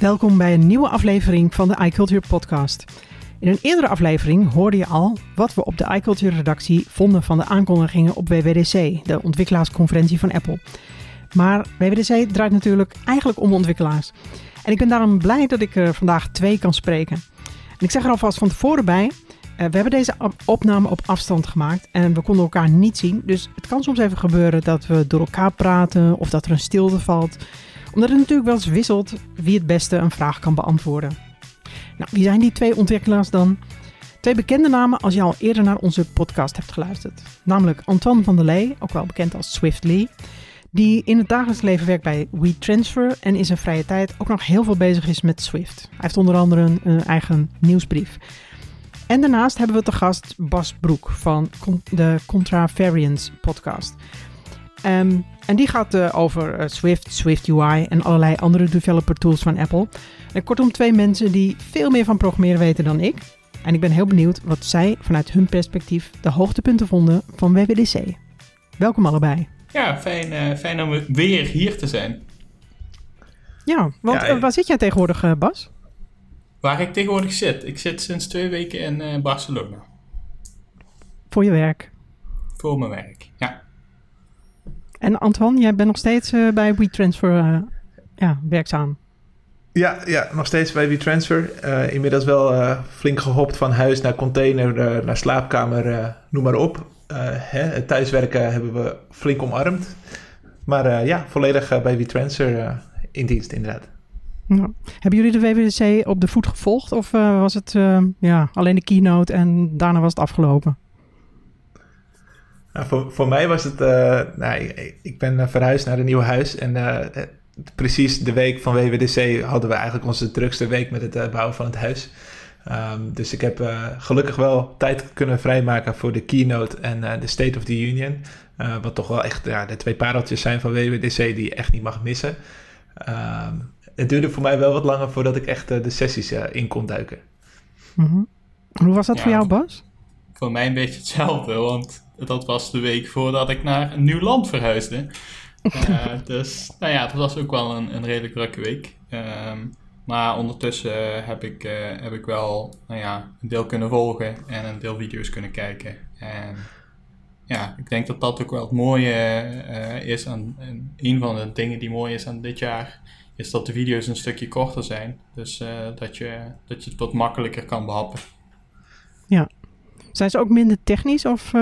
Welkom bij een nieuwe aflevering van de iCulture podcast. In een eerdere aflevering hoorde je al wat we op de iCulture redactie vonden van de aankondigingen op WWDC, de ontwikkelaarsconferentie van Apple. Maar WWDC draait natuurlijk eigenlijk om ontwikkelaars. En ik ben daarom blij dat ik er vandaag twee kan spreken. En ik zeg er alvast van tevoren bij, uh, we hebben deze opname op afstand gemaakt en we konden elkaar niet zien. Dus het kan soms even gebeuren dat we door elkaar praten of dat er een stilte valt omdat het natuurlijk wel eens wisselt wie het beste een vraag kan beantwoorden. Nou, wie zijn die twee ontwikkelaars dan? Twee bekende namen als je al eerder naar onze podcast hebt geluisterd. Namelijk Antoine van der Lee, ook wel bekend als Swiftly. Die in het dagelijks leven werkt bij WeTransfer en in zijn vrije tijd ook nog heel veel bezig is met Swift. Hij heeft onder andere een, eigen nieuwsbrief. En daarnaast hebben we te gast Bas Broek van de Contravariance podcast. Um, en die gaat uh, over uh, Swift, Swift UI en allerlei andere developer tools van Apple. En kortom, twee mensen die veel meer van programmeren weten dan ik. En ik ben heel benieuwd wat zij vanuit hun perspectief de hoogtepunten vonden van WWDC. Welkom allebei. Ja, fijn, uh, fijn om weer hier te zijn. Ja, want ja, waar zit jij tegenwoordig, Bas? Waar ik tegenwoordig zit? Ik zit sinds twee weken in Barcelona. Voor je werk? Voor mijn werk, ja. En Antoine, jij bent nog steeds uh, bij WeTransfer uh, ja, werkzaam. Ja, ja, nog steeds bij WeTransfer. Uh, inmiddels wel flink gehopt van huis naar container, naar slaapkamer, noem maar op. Hè, het thuiswerken hebben we flink omarmd. Maar ja, volledig bij WeTransfer in dienst inderdaad. Nou, hebben jullie de WWDC op de voet gevolgd of was het ja, alleen de keynote en daarna was het afgelopen? Nou, voor, voor mij was het, uh, nou, ik, ik, ben eh, verhuisd naar een nieuw huis en uh, precies de week van WWDC hadden we eigenlijk onze drukste week met het uh, bouwen van het huis. Um, dus ik heb gelukkig wel tijd kunnen vrijmaken voor de keynote en de State of the Union. wat toch wel echt ja, de twee pareltjes zijn van WWDC die je echt niet mag missen. Um, het duurde voor mij wel wat langer voordat ik echt de sessies in kon duiken. Mm -hmm. Hoe was dat ja, voor jou, Bas? Voor mij een beetje hetzelfde, want dat was de week voordat ik naar een nieuw land verhuisde. Uh, dus nou ja, het was ook wel een, een redelijk drukke week. Um, maar ondertussen heb ik, uh, heb ik wel nou ja, een deel kunnen volgen en een deel video's kunnen kijken. En ja, ik denk dat dat ook wel het mooie uh, is aan en een van de dingen die mooi is aan dit jaar, is dat de video's een stukje korter zijn. Dus dat, je, dat je het wat makkelijker kan behappen. Ja. Zijn ze ook minder technisch of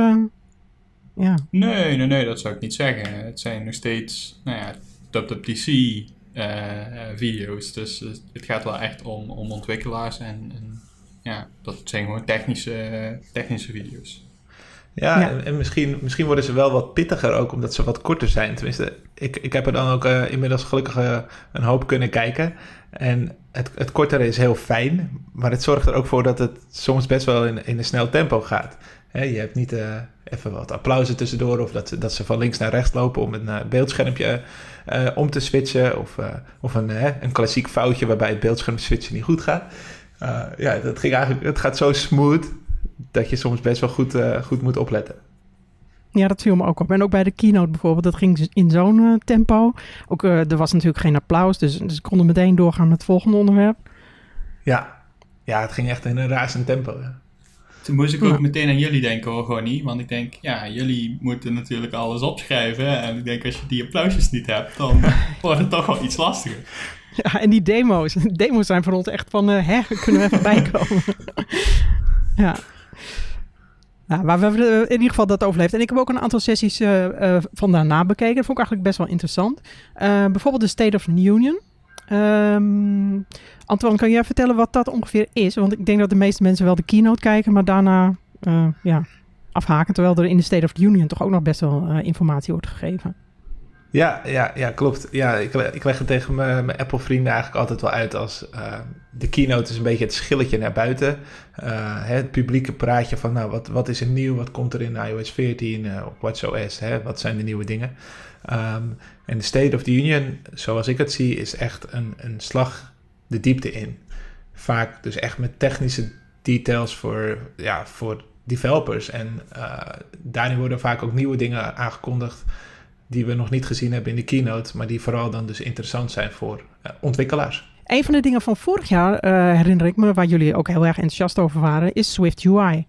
ja. Nee, nee, nee, dat zou ik niet zeggen. Het zijn nog steeds, nou ja, WWDC uh, eh, video's. Dus het gaat wel echt om, om ontwikkelaars en, en ja, dat zijn gewoon technische, technische video's. Ja, En, misschien, misschien worden ze wel wat pittiger ook, omdat ze wat korter zijn. Tenminste, ik, ik heb er dan ook uh, inmiddels gelukkig uh, een hoop kunnen kijken. En het, het kortere is heel fijn, maar het zorgt er ook voor dat het soms best wel in, in een snel tempo gaat. He, je hebt niet uh, even wat applausen tussendoor of dat, dat ze van links naar rechts lopen om een uh, beeldschermpje uh, om te switchen. Of, of een, een klassiek foutje waarbij het beeldscherm switchen niet goed gaat. ja, dat ging eigenlijk, het gaat zo smooth dat je soms best wel goed, goed moet opletten. Ja, dat viel me ook op. En ook bij de keynote bijvoorbeeld, dat ging in zo'n tempo. Ook, er was natuurlijk geen applaus, dus, dus ik kon meteen doorgaan met het volgende onderwerp. Ja, ja het ging echt in een razend tempo. Ja. Toen moest ik ook meteen aan jullie denken hoor, gewoon niet. Want ik denk, ja, jullie moeten natuurlijk alles opschrijven. En ik denk, als je die applausjes niet hebt, dan wordt het toch wel iets lastiger. Ja, en die demo's. Demo's zijn voor ons echt van, uh, hè, kunnen we even bijkomen. ja. Nou, maar we hebben in ieder geval dat overleefd. En ik heb ook een aantal sessies uh, uh, van daarna bekeken. Dat vond ik eigenlijk best wel interessant. bijvoorbeeld de State of the Union. Um, Antoine, kan jij vertellen wat dat ongeveer is? Want ik denk dat de meeste mensen wel de keynote kijken, maar daarna uh, ja, afhaken. Terwijl er in de State of the Union toch ook nog best wel uh, informatie wordt gegeven. Ja, ja, ja klopt. Ja, ik, ik leg het tegen mijn, mijn Apple-vrienden eigenlijk altijd wel uit als... Uh, de keynote is een beetje het schilletje naar buiten. het publieke praatje van, nou, wat, wat is er nieuw? Wat komt er in iOS 14 op WatchOS? Hè? Wat zijn de nieuwe dingen? Um, en de State of the Union, zoals ik het zie, is echt een, een slag de diepte in. Vaak dus echt met technische details voor, ja, voor developers. En uh, daarin worden vaak ook nieuwe dingen aangekondigd die we nog niet gezien hebben in de keynote, maar die vooral dan dus interessant zijn voor uh, ontwikkelaars. Een van de dingen van vorig jaar, uh, herinner ik me, waar jullie ook heel erg enthousiast over waren, is Swift UI.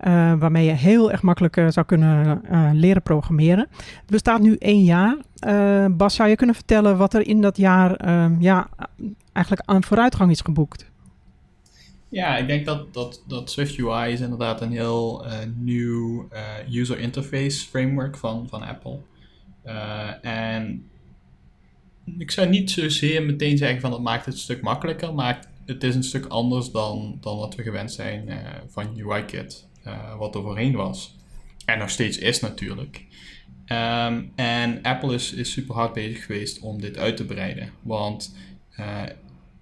Uh, waarmee je heel erg makkelijk uh, zou kunnen leren programmeren. Het bestaat nu één jaar. Bas, zou je kunnen vertellen wat er in dat jaar ehm, ja, eigenlijk aan vooruitgang is geboekt? Ja, ik denk dat, dat, dat Swift UI is inderdaad een heel nieuw user interface framework van, van Apple. en ik zou niet zozeer meteen zeggen van dat maakt het een stuk makkelijker, maar het is een stuk anders dan, dan wat we gewend zijn uh, van UIKit, uh, wat er voorheen was. En nog steeds is natuurlijk. Um, en Apple is, is super hard bezig geweest om dit uit te breiden. Want uh,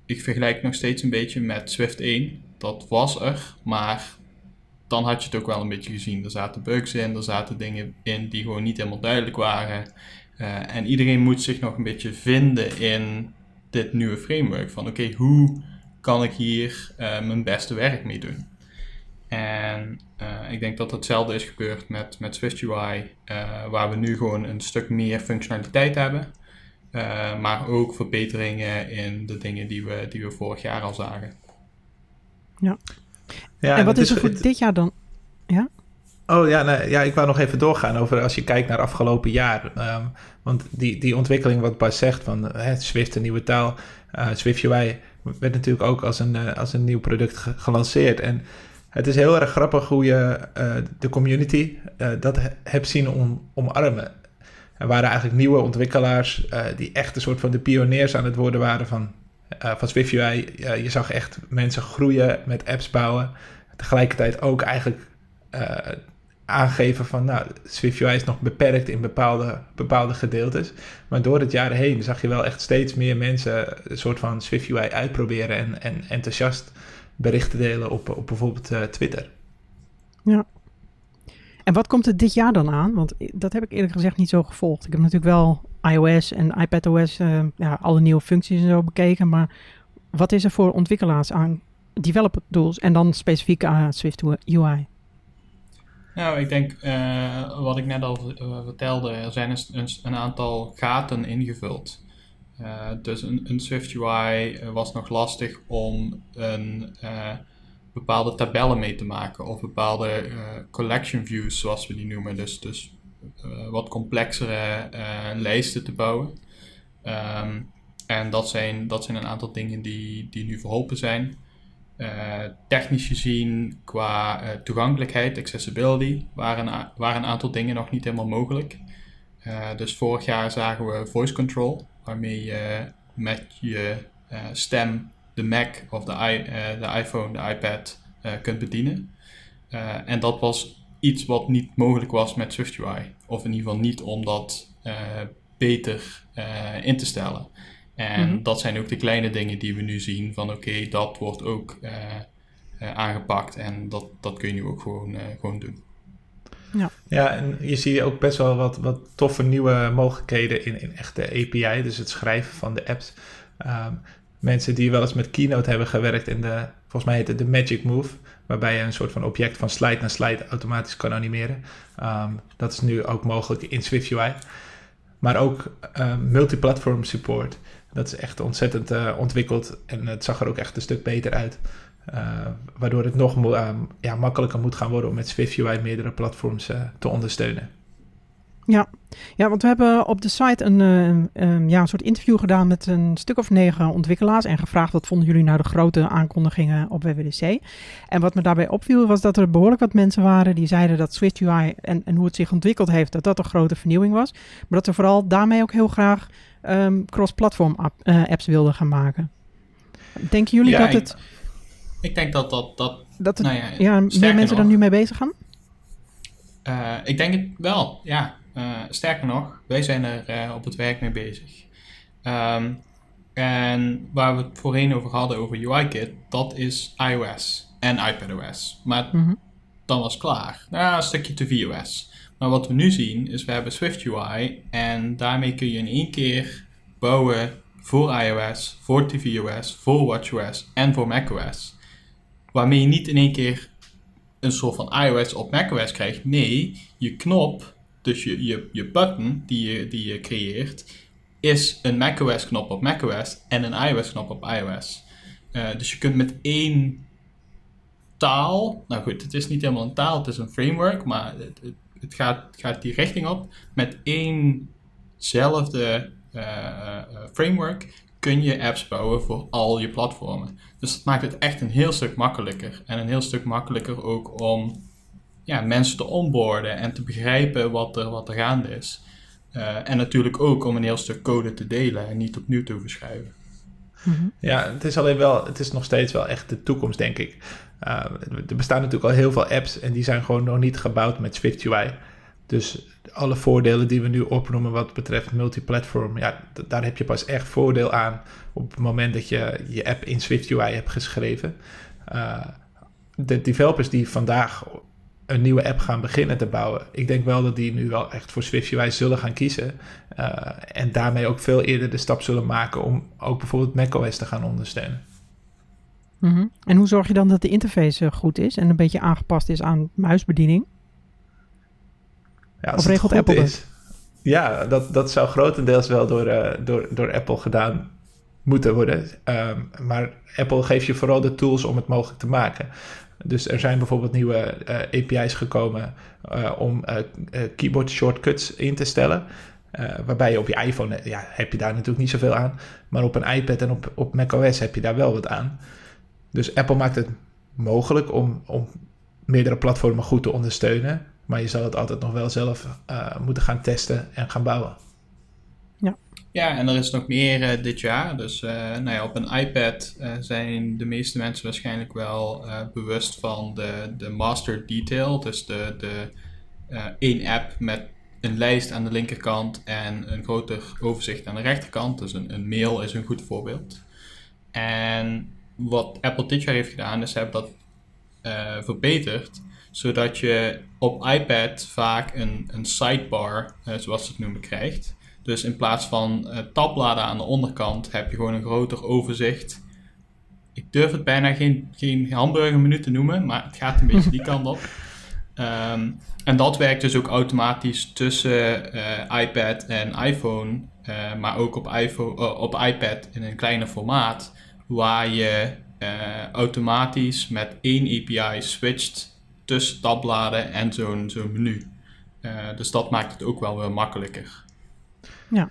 ik vergelijk nog steeds een beetje met Swift 1. Dat was er, maar dan had je het ook wel een beetje gezien. Er zaten bugs in, er zaten dingen in die gewoon niet helemaal duidelijk waren. Uh, en iedereen moet zich nog een beetje vinden in dit nieuwe framework. Van oké, hoe kan ik hier mijn beste werk mee doen? En uh, ik denk dat hetzelfde is gebeurd met, met SwiftUI, waar we nu gewoon een stuk meer functionaliteit hebben. maar ook verbeteringen in de dingen die we, die we vorig jaar al zagen. Ja. ja en wat is er voor dit jaar dan? Ja? Oh ja, nee, ja, ik wou nog even doorgaan over als je kijkt naar afgelopen jaar. Um, want die, die ontwikkeling wat Bas zegt van hè, Swift, een nieuwe taal, uh, Swift UI werd natuurlijk ook als een, uh, als een nieuw product ge gelanceerd. En het is heel erg grappig hoe je uh, de community dat hebt zien om, omarmen. Er waren eigenlijk nieuwe ontwikkelaars die echt een soort van de pioniers aan het worden waren van, van Swift UI. je zag echt mensen groeien met apps bouwen. Tegelijkertijd ook eigenlijk aangeven van, nou, SwiftUI is nog beperkt in bepaalde, bepaalde gedeeltes. Maar door het jaar heen zag je wel echt steeds meer mensen een soort van SwiftUI uitproberen en, en enthousiast berichten delen op, op bijvoorbeeld uh, Twitter. Ja. En wat komt er dit jaar dan aan? Want dat heb ik eerlijk gezegd niet zo gevolgd. Ik heb natuurlijk wel iOS en iPadOS, uh, ja, alle nieuwe functies en zo bekeken. Maar wat is er voor ontwikkelaars aan developer tools en dan specifiek aan Swift UI? Nou, ik denk uh, wat ik net al uh, vertelde, er zijn een, een, aantal gaten ingevuld. Uh, dus een, Swift UI was nog lastig om een, bepaalde tabellen mee te maken of bepaalde collection views, zoals we die noemen. Dus, dus wat complexere lijsten te bouwen. Um, en dat zijn, dat zijn een aantal dingen die, die nu verholpen zijn. Technisch gezien, qua toegankelijkheid, accessibility, waren, waren een aantal dingen nog niet helemaal mogelijk. Dus vorig jaar zagen we voice control, waarmee je met je stem de Mac of de, I, de iPhone, de iPad kunt bedienen. en dat was iets wat niet mogelijk was met SwiftUI. Of in ieder geval niet om dat beter in te stellen. En mhm. dat zijn ook de kleine dingen die we nu zien van oké, dat wordt ook uh, aangepakt en dat, dat kun je nu ook gewoon, gewoon doen. Ja. ja, en je ziet ook best wel wat, wat toffe nieuwe mogelijkheden in, in echte API, dus het schrijven van de apps. Um, mensen die wel eens met Keynote hebben gewerkt in de, volgens mij heet het de Magic Move, waarbij je een soort van object van slide naar slide automatisch kan animeren. Um, dat is nu ook mogelijk in SwiftUI. Maar ook um, multiplatform support. Dat is echt ontzettend uh, ontwikkeld en het zag er ook echt een stuk beter uit. Uh, waardoor het nog uh, ja, makkelijker moet gaan worden om met SwiftUI meerdere platforms uh, te ondersteunen. Ja. ja, want we hebben op de site een, um, ja, een soort interview gedaan met een stuk of negen ontwikkelaars en gevraagd wat vonden jullie nou de grote aankondigingen op WWDC. En wat me daarbij opviel was dat er behoorlijk wat mensen waren die zeiden dat SwiftUI en, en hoe het zich ontwikkeld heeft, dat dat een grote vernieuwing was. Maar dat er vooral daarmee ook heel graag um, cross-platform app, apps wilden gaan maken. Denken jullie dat het... Ik denk dat dat... Dat, dat het, nou ja, ja meer mensen er nu mee bezig gaan? Uh, ik denk het wel, ja. Uh, sterker nog, wij zijn er op het werk mee bezig. Um, en waar we het voorheen over hadden, over UIKit, dat is iOS en iPadOS. Maar mm -hmm. dan was klaar. Nou, een stukje tvOS. Maar wat we nu zien is we hebben Swift UI en daarmee kun je in één keer bouwen voor iOS, voor tvOS, voor watchOS en voor macOS. Waarmee je niet in één keer een soort van iOS op macOS krijgt. Nee, je knop, dus je, je, je button die je, die je creëert, is een macOS knop op macOS en een iOS knop op iOS. Uh, dus je kunt met één taal, nou goed, het is niet helemaal een taal, het is een framework, maar het, het, gaat, gaat, die richting op. Met éénzelfde uh, framework kun je apps bouwen voor al je platformen. Dus dat maakt het echt een heel stuk makkelijker. En een heel stuk makkelijker ook om ja, mensen te onboorden en te begrijpen wat er, wat er gaande is. Uh, en natuurlijk ook om een heel stuk code te delen en niet opnieuw te verschuiven. Mhm. Ja, het is alleen wel, het is nog steeds wel echt de toekomst, denk ik. Uh, er bestaan natuurlijk al heel veel apps en die zijn gewoon nog niet gebouwd met Swift UI. Dus alle voordelen die we nu opnoemen wat betreft multiplatform, ja, daar heb je pas echt voordeel aan op het moment dat je je app in Swift UI hebt geschreven. Uh, de developers die vandaag een nieuwe app gaan beginnen te bouwen. Ik denk wel dat die nu wel echt voor SwiftUI zullen gaan kiezen. Uh, en daarmee ook veel eerder de stap zullen maken om ook bijvoorbeeld macOS te gaan ondersteunen. -hmm. En hoe zorg je dan dat de interface goed is en een beetje aangepast is aan muisbediening? Ja, of regelt Apple is, Ja, dat, dat zou grotendeels wel door, uh, door, door Apple gedaan moeten worden. Um, maar Apple geeft je vooral de tools om het mogelijk te maken. Dus er zijn bijvoorbeeld nieuwe uh, eh, API's gekomen uh, om keyboard shortcuts in te stellen. waarbij je op je iPhone, ja, heb je daar natuurlijk niet zoveel aan. Maar op een iPad en op, op macOS heb je daar wel wat aan. Dus Apple maakt het mogelijk om, om meerdere platformen goed te ondersteunen. Maar je zal het altijd nog wel zelf moeten gaan testen en gaan bouwen. Ja, en er is nog meer uh, dit jaar. Dus uh, nou ja, op een iPad uh, zijn de meeste mensen waarschijnlijk wel bewust van de, de master detail. Dus de, de één app met een lijst aan de linkerkant en een groter overzicht aan de rechterkant. Dus een, een mail is een goed voorbeeld. En wat Apple dit jaar heeft gedaan, is ze hebben dat verbeterd. Zodat je op iPad vaak een, een sidebar, zoals ze het noemen, krijgt. Dus in plaats van uh, tabbladen aan de onderkant heb je gewoon een groter overzicht. Ik durf het bijna geen, geen hamburgermenu te noemen, maar het gaat een beetje die kant op. Ehm, en dat werkt dus ook automatisch tussen uh, iPad en iPhone, uh, maar ook op, iPhone, op iPad in een kleiner formaat, waar je automatisch met één API switcht tussen tabbladen en zo'n zo'n menu. dus dat maakt het ook wel weer makkelijker. Ja.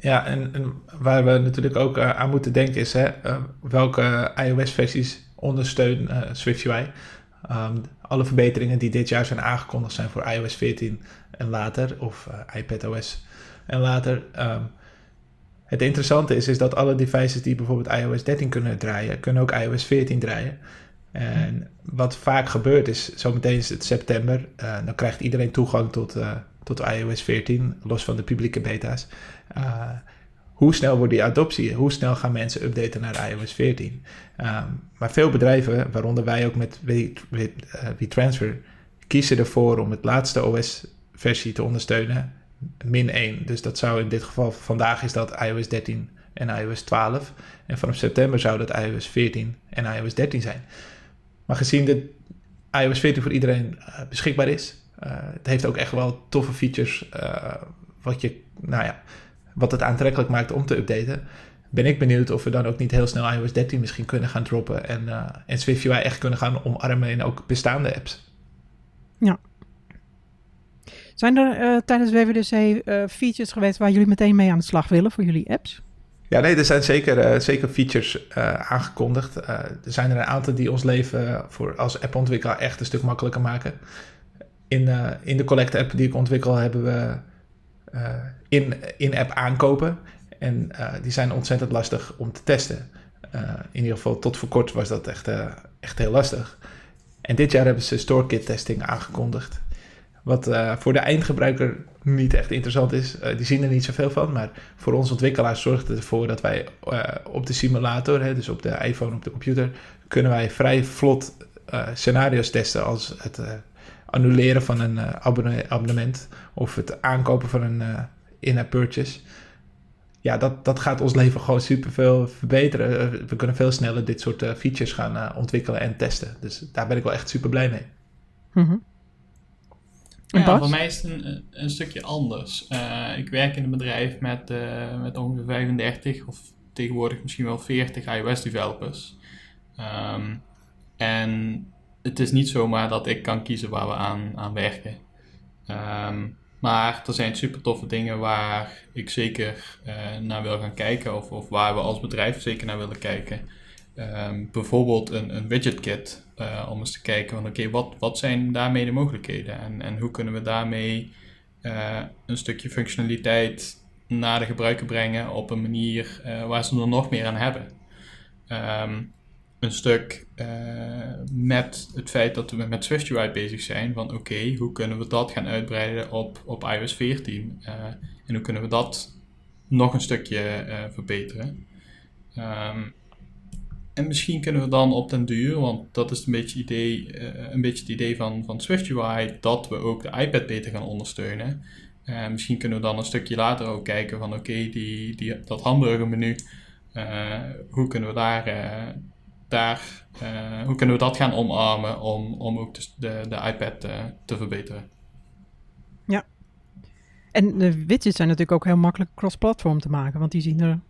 Ja, en, en, waar we natuurlijk ook uh, aan moeten denken is hè, uh, welke iOS-versies ondersteunen uh, SwiftUI. Um, alle verbeteringen die dit jaar zijn aangekondigd zijn voor iOS 14 en later, of iPadOS en later. Um, het interessante is, is dat alle devices die bijvoorbeeld iOS 13 kunnen draaien, kunnen ook iOS 14 draaien. En wat vaak gebeurt is, zometeen is het september, dan krijgt iedereen toegang tot tot iOS 14, los van de publieke beta's. Uh, hoe snel wordt die adoptie? Hoe snel gaan mensen updaten naar iOS 14? Um, ehm, maar veel bedrijven, waaronder wij ook met WeTransfer, kiezen ervoor om het laatste OS-versie te ondersteunen, min 1. Dus dat zou in dit geval, vandaag is dat iOS 13 en iOS 12. En vanaf september zou dat iOS 14 en iOS 13 zijn. Maar gezien dat iOS 14 voor iedereen uh, beschikbaar is, uh, het heeft ook echt wel toffe features uh, wat, je, nou ja, wat het aantrekkelijk maakt om te updaten. Ben ik benieuwd of we dan ook niet heel snel iOS 13 misschien kunnen gaan droppen en, uh, en SwiftUI echt kunnen gaan omarmen in ook bestaande apps. Ja. Zijn er tijdens WWDC features geweest waar jullie meteen mee aan de slag willen voor jullie apps? Ja, nee, er zijn zeker, zeker features aangekondigd. er zijn er een aantal die ons leven voor als appontwikkelaar echt een stuk makkelijker maken in, in de Collect app die ik ontwikkel hebben we uh, in, in-app aankopen. En die zijn ontzettend lastig om te testen. in ieder geval tot voor kort was dat echt, echt heel lastig. En dit jaar hebben ze StoreKit testing aangekondigd. Wat voor de eindgebruiker niet echt interessant is. die zien er niet zoveel van. Maar voor ons ontwikkelaars zorgt het ervoor dat wij op de simulator, hè, dus op de iPhone, op de computer, kunnen wij vrij vlot scenario's testen als het annuleren van een abonnement of het aankopen van een in-app purchase. Ja, dat, dat gaat ons leven gewoon super veel verbeteren. Eh, we kunnen veel sneller dit soort features gaan ontwikkelen en testen. Dus daar ben ik wel echt super blij mee. En Ja, Bas? voor mij is het een, een stukje anders. Eh, ik werk in een bedrijf met, eh, met ongeveer 35 of tegenwoordig misschien wel 40 iOS developers. Ehm, en het is niet zomaar dat ik kan kiezen waar we aan, aan werken. Ehm, maar er zijn super toffe dingen waar ik zeker eh, naar wil gaan kijken of, of waar we als bedrijf zeker naar willen kijken. Ehm, bijvoorbeeld een, een widget eh, om eens te kijken van oké, wat, wat zijn daarmee de mogelijkheden en, en hoe kunnen we daarmee eh, een stukje functionaliteit naar de gebruiker brengen op een manier eh, waar ze er nog meer aan hebben. Ehm, een stuk met het feit dat we met SwiftUI bezig zijn, van oké, hoe kunnen we dat gaan uitbreiden op, op iOS 14 eh, en hoe kunnen we dat nog een stukje verbeteren. Ehm, en misschien kunnen we dan op den duur, want dat is een beetje, idee, eh, een beetje het idee van, van SwiftUI, dat we ook de iPad beter gaan ondersteunen. Eh, misschien kunnen we dan een stukje later ook kijken van oké, die, die, dat hamburgermenu, eh, hoe kunnen we daar, daar hoe kunnen we dat gaan omarmen om, om ook de, de, de iPad te verbeteren. En de widgets zijn natuurlijk ook heel makkelijk cross-platform te maken, want die zien er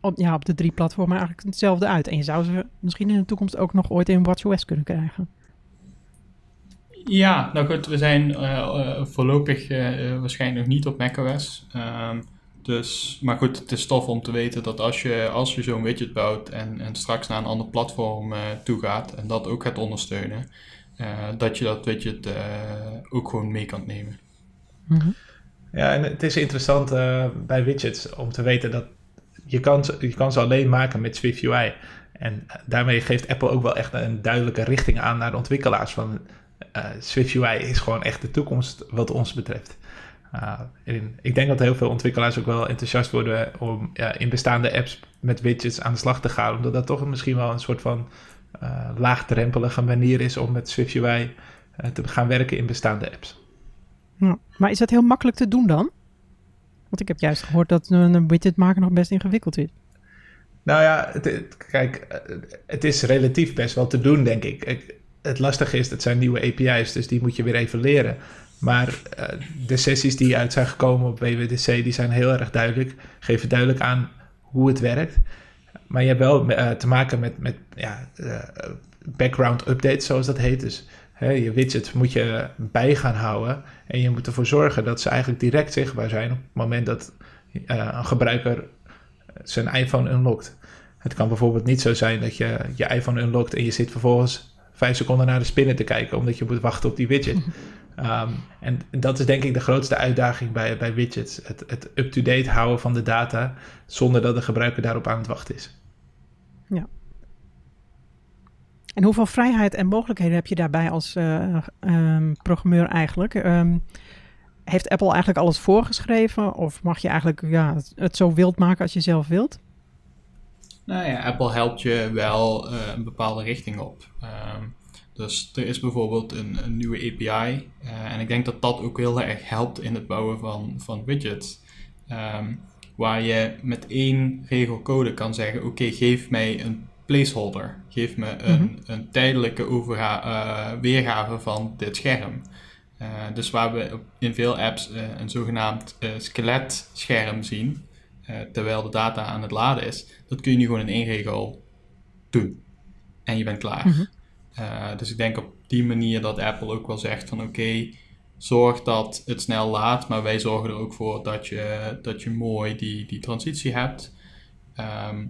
op, ja, op de drie platformen eigenlijk hetzelfde uit. En je zou ze misschien in de toekomst ook nog ooit in WatchOS kunnen krijgen. Ja, nou goed, we zijn eh, eh, voorlopig eh, waarschijnlijk nog niet op macOS. Ehm, dus, maar goed, het is tof om te weten dat als je, als je zo'n widget bouwt en, en straks naar een ander platform eh, toe gaat en dat ook gaat ondersteunen, eh, dat je dat widget eh, ook gewoon mee kan nemen. Mhm. Ja, en het is interessant eh, bij widgets om te weten dat je kan, ze- je kan ze alleen maken met Swift UI. En daarmee geeft Apple ook wel echt een duidelijke richting aan naar de ontwikkelaars. Van eh Swift UI is gewoon echt de toekomst wat ons betreft. Uh, en ik denk dat heel veel ontwikkelaars ook wel enthousiast worden om in bestaande apps met widgets aan de slag te gaan. Omdat dat toch misschien wel een soort van eh, laagdrempelige manier is om met Swift UI eh, te gaan werken in bestaande apps. Maar is dat heel makkelijk te doen dan? Want ik heb juist gehoord dat een widget maken nog best ingewikkeld is. Nou ja, het, kijk, het is relatief best wel te doen, denk ik. Ik- Het lastige is, dat zijn nieuwe API's, dus die moet je weer even leren. Maar eh, de sessies die uit zijn gekomen op WWDC, die zijn heel erg duidelijk. Geven duidelijk aan hoe het werkt. Maar je hebt wel eh, te maken met, met ja, eh, background updates, zoals dat heet. Dus hè, je widgets moet je bij gaan houden. En je moet ervoor zorgen dat ze eigenlijk direct zichtbaar zijn op het moment dat eh, een gebruiker zijn iPhone unlockt. Het kan bijvoorbeeld niet zo zijn dat je je iPhone unlockt en je zit vervolgens vijf seconden naar de spinnen te kijken, omdat je moet wachten op die widget. Um, en dat is denk ik de grootste uitdaging bij, bij widgets. Het, het up-to-date houden van de data zonder dat de gebruiker daarop aan het wachten is. En hoeveel vrijheid en mogelijkheden heb je daarbij als eh, ehm, programmeur eigenlijk? Ehm, heeft Apple eigenlijk alles voorgeschreven? Of mag je eigenlijk ja, het, zo wild maken als je zelf wilt? Nou ja, Apple helpt je wel eh, een bepaalde richting op. Ehm, dus er is bijvoorbeeld een, nieuwe API. eh, en ik denk dat dat ook heel erg helpt in het bouwen van, van widgets. Waar je met één regel code kan zeggen: Oké, geef mij een placeholder. Geef me een, Mhm. een tijdelijke overga- eh, weergave van dit scherm. Eh, dus waar we in veel apps eh, een zogenaamd skeletscherm zien, terwijl de data aan het laden is, dat kun je nu gewoon in één regel doen. En je bent klaar. Mhm. Dus ik denk op die manier dat Apple ook wel zegt van oké, zorg dat het snel laat, maar wij zorgen er ook voor dat je, dat je mooi die, die transitie hebt. Ehm,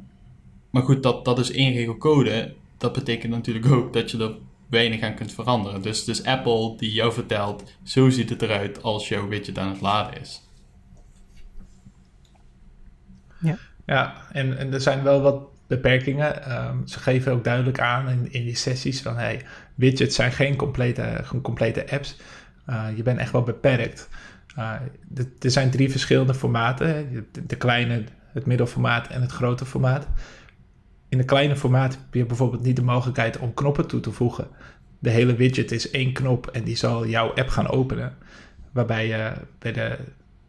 maar goed, dat, dat is één regel code. Dat betekent natuurlijk ook dat je er weinig aan kunt veranderen. Dus, dus Apple die jou vertelt, zo ziet het eruit als jouw widget aan het laden is. Ja, en, en er zijn wel wat beperkingen. Ehm, ze geven ook duidelijk aan in, in die sessies van hey, widgets zijn geen complete, geen complete apps. Uh, je bent echt wel beperkt. Uh, de, er zijn drie verschillende formaten. De, de kleine, het middelformaat en het grote formaat. In het kleine formaat heb je bijvoorbeeld niet de mogelijkheid om knoppen toe te voegen. De hele widget is één knop en die zal jouw app gaan openen. Waarbij je bij de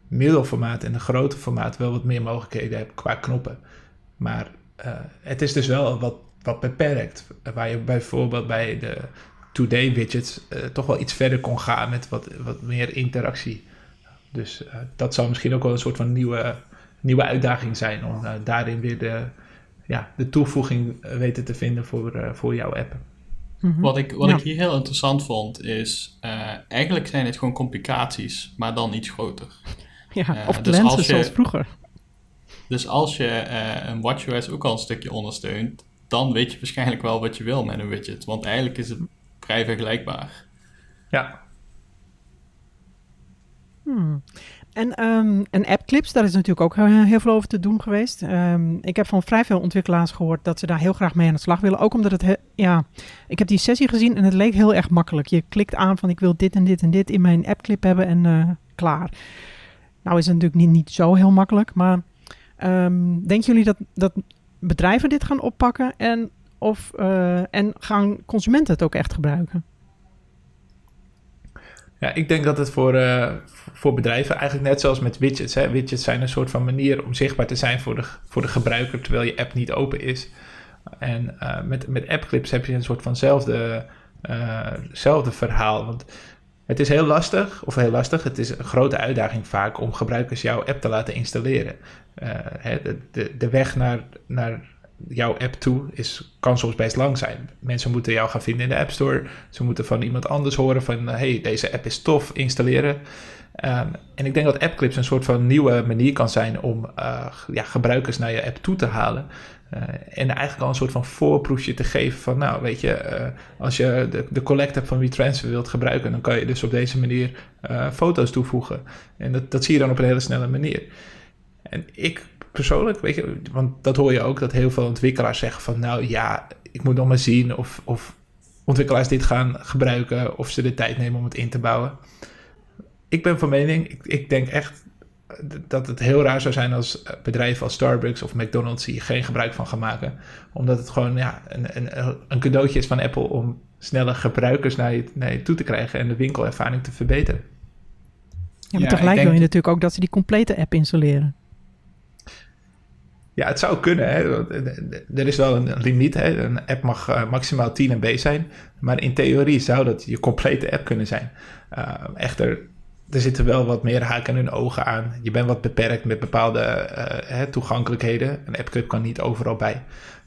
middelformaat en de grote formaat wel wat meer mogelijkheden hebt qua knoppen. Maar uh, het is dus wel wat, wat beperkt. Waar je bijvoorbeeld bij de today widgets toch wel iets verder kon gaan met wat, wat meer interactie. Dus dat zou misschien ook wel een soort van nieuwe, nieuwe uitdaging zijn om daarin weer de, ja, de toevoeging weten te vinden voor, voor jouw app. Mhm. Wat, ik, wat ik hier heel interessant vond is, eigenlijk zijn het gewoon complicaties, maar dan iets groter. Ja, of dus lenzen zoals vroeger. Dus als je uh, een WatchOS ook al een stukje ondersteunt, dan weet je waarschijnlijk wel wat je wil met een widget. Want eigenlijk is het vrij vergelijkbaar. Ja. Hmm. En, um, en appclips, daar is natuurlijk ook eh, heel veel over te doen geweest. Um, ik heb van vrij veel ontwikkelaars gehoord dat ze daar heel graag mee aan de slag willen. Ook omdat het, ja, ik heb die sessie gezien en het leek heel erg makkelijk. Je klikt aan van ik wil dit en dit en dit in mijn appclip hebben en uh, klaar. Nou is het natuurlijk niet, niet zo heel makkelijk, maar um, denken jullie dat, dat bedrijven dit gaan oppakken en, of, uh, en gaan consumenten het ook echt gebruiken? Ja, ik denk dat het voor, uh, voor bedrijven eigenlijk net zoals met widgets. Hè. Widgets zijn een soort van manier om zichtbaar te zijn voor de, voor de gebruiker terwijl je app niet open is. En uh, met, met appclips heb je een soort vanzelfde uh, verhaal. Want het is heel lastig, of heel lastig, het is een grote uitdaging vaak om gebruikers jouw app te laten installeren. Uh, de, de, de, weg naar, naar jouw app toe is, kan soms best lang zijn. Mensen moeten jou gaan vinden in de App Store. Ze moeten van iemand anders horen van, hey, deze app is tof, installeren. Um, en ik denk dat AppClips een soort van nieuwe manier kan zijn om uh, ja, gebruikers naar je app toe te halen. Uh, en eigenlijk al een soort van voorproefje te geven van, nou weet je, uh, als je de, de collect app van WeTransfer wilt gebruiken, dan kan je dus op deze manier foto's toevoegen. En dat, dat zie je dan op een hele snelle manier. En ik persoonlijk, weet je, want dat hoor je ook, dat heel veel ontwikkelaars zeggen van, nou ja, ik moet nog maar zien of, of ontwikkelaars dit gaan gebruiken, of ze de tijd nemen om het in te bouwen. Ik ben van mening, ik, ik denk echt dat het heel raar zou zijn als bedrijven als Starbucks of McDonald's hier geen gebruik van gaan maken. Omdat het gewoon ja, een, een, een cadeautje is van Apple om snelle gebruikers naar je, naar je toe te krijgen en de winkelervaring te verbeteren. Ja, maar tegelijk wil je natuurlijk ook dat ze die complete app installeren. Ja, het zou kunnen. Hè. Er is wel een limiet. Hè. Een app mag uh, maximaal 10 MB zijn. Maar in theorie zou dat je complete app kunnen zijn. Uh, echter, er zitten wel wat meer haken en ogen aan. Je bent wat beperkt met bepaalde uh, hè, toegankelijkheden. Een appclip kan niet overal bij.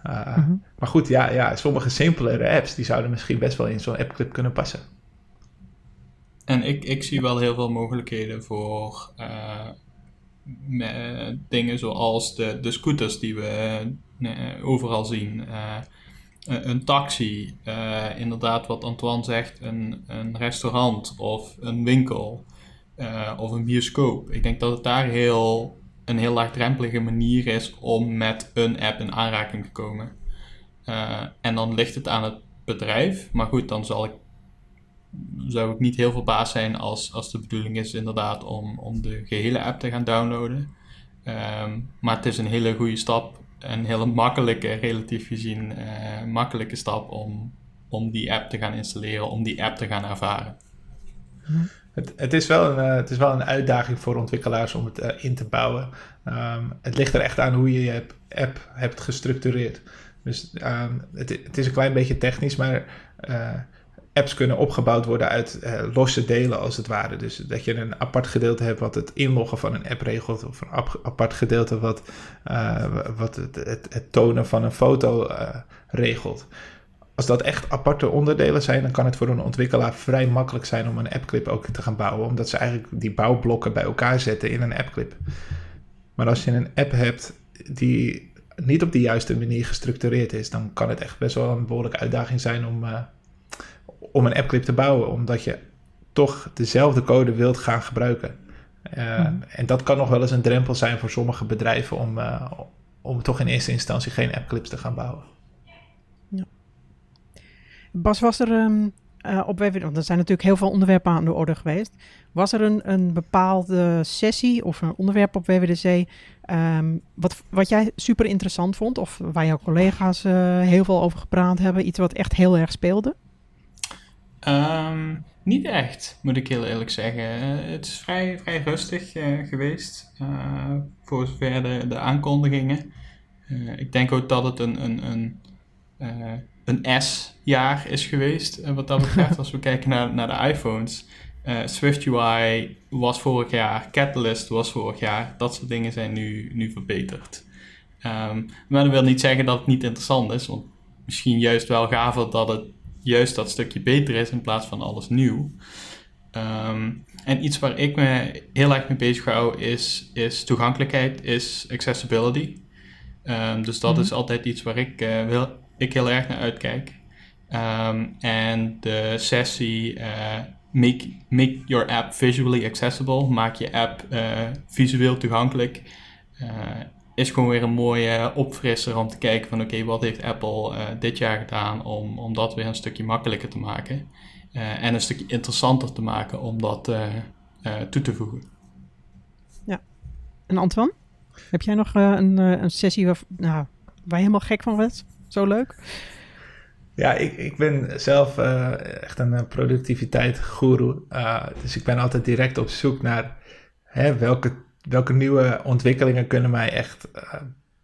Uh, mm-hmm. Maar goed, ja, ja, sommige simpelere apps die zouden misschien best wel in zo'n appclip kunnen passen. En ik, ik zie wel heel veel mogelijkheden voor uh, dingen zoals de, de scooters die we overal zien. een taxi, inderdaad wat Antoine zegt, een, een restaurant of een winkel. Of een bioscoop. Ik denk dat het daar heel, een heel laagdrempelige manier is om met een app in aanraking te komen. En dan ligt het aan het bedrijf. Maar goed, dan zal ik, zou ik niet heel verbaasd zijn als, als de bedoeling is inderdaad om, om de gehele app te gaan downloaden. Um, maar het is een hele goede stap. Een hele makkelijke, relatief gezien, uh, makkelijke stap om, om die app te gaan installeren, om die app te gaan ervaren. Het, het, is wel een, uh, het is wel een uitdaging voor ontwikkelaars om het uh, in te bouwen. Um, het ligt er echt aan hoe je je app hebt gestructureerd. Dus um, het, het, is een klein beetje technisch, maar apps kunnen opgebouwd worden uit losse delen als het ware. Dus dat je een apart gedeelte hebt wat het inloggen van een app regelt, of een apart gedeelte wat, wat het, het, tonen van een foto regelt als dat echt aparte onderdelen zijn, dan kan het voor een ontwikkelaar vrij makkelijk zijn om een appclip ook te gaan bouwen. Omdat ze eigenlijk die bouwblokken bij elkaar zetten in een appclip. Maar als je een app hebt die niet op de juiste manier gestructureerd is, dan kan het echt best wel een behoorlijke uitdaging zijn om, om een appclip te bouwen. Omdat je toch dezelfde code wilt gaan gebruiken. Uh, mm. En dat kan nog wel eens een drempel zijn voor sommige bedrijven om, uh, om toch in eerste instantie geen appclips te gaan bouwen. Bas, was er um, uh, op WWDC, want er zijn natuurlijk heel veel onderwerpen aan de orde geweest. Was er een, een bepaalde sessie of een onderwerp op WWDC um, ehm, wat, wat jij super interessant vond? Of waar jouw collega's heel veel over gepraat hebben? Iets wat echt heel erg speelde? Um, niet echt, moet ik heel eerlijk zeggen. Uh, het is vrij, vrij rustig geweest voor zover de, de aankondigingen. ik denk ook dat het een, een, een een S-jaar is geweest. Wat dat betreft, als we kijken naar, naar de iPhones. Swift UI was vorig jaar, Catalyst was vorig jaar. Dat soort dingen zijn nu, nu verbeterd. Um, maar dat wil niet zeggen dat het niet interessant is. Want misschien juist wel gaver dat het juist dat stukje beter is in plaats van alles nieuw. Um, en iets waar ik me heel erg mee bezig hou is, is toegankelijkheid, is accessibility. Um, dus dat mhm. is altijd iets waar ik, uh, wil, ik heel erg naar uitkijk. Um, en de sessie uh, make, make your app visually accessible, maak je app uh, visueel toegankelijk, is gewoon weer een mooie opfrisser om te kijken van oké, wat heeft Apple dit jaar gedaan om, om dat weer een stukje makkelijker te maken. Uh, en een stukje interessanter te maken om dat uh, uh, toe te voegen. Ja. En Antoine, heb jij nog een, een sessie waar, nou, waar je helemaal gek van werd? Zo leuk? Ja, ik, ik ben zelf echt een productiviteit guru. dus ik ben altijd direct op zoek naar hè, welke, welke nieuwe ontwikkelingen kunnen mij echt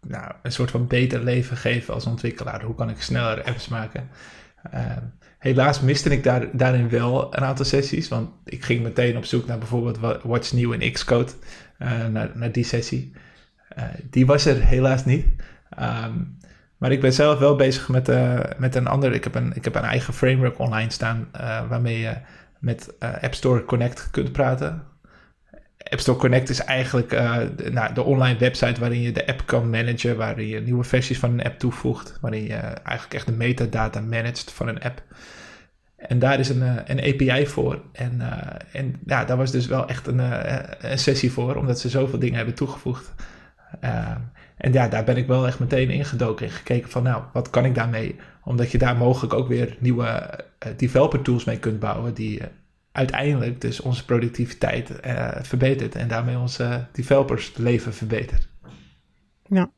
nou, een soort van beter leven geven als ontwikkelaar. Hoe kan ik sneller apps maken? Helaas miste ik daar, daarin wel een aantal sessies, want ik ging meteen op zoek naar bijvoorbeeld what's new in Xcode, uh, naar, naar die sessie. Uh, die was er helaas niet. Um, maar ik ben zelf wel bezig met, met een ander. Ik heb een, ik heb een eigen framework online staan waarmee je met App Store Connect kunt praten. App Store Connect is eigenlijk de, nou, de online website waarin je de app kan managen, waarin je nieuwe versies van een app toevoegt, waarin je eigenlijk echt de metadata managt van een app. En daar is een, eh, een API voor. En, uh, en ja, daar was dus wel echt een, sessie voor, omdat ze zoveel dingen hebben toegevoegd. En ja, daar ben ik wel echt meteen ingedoken en gekeken van, nou, wat kan ik daarmee? Omdat je daar mogelijk ook weer nieuwe developer tools mee kunt bouwen, die uiteindelijk dus onze productiviteit verbetert en daarmee onze developers leven verbetert. Ja.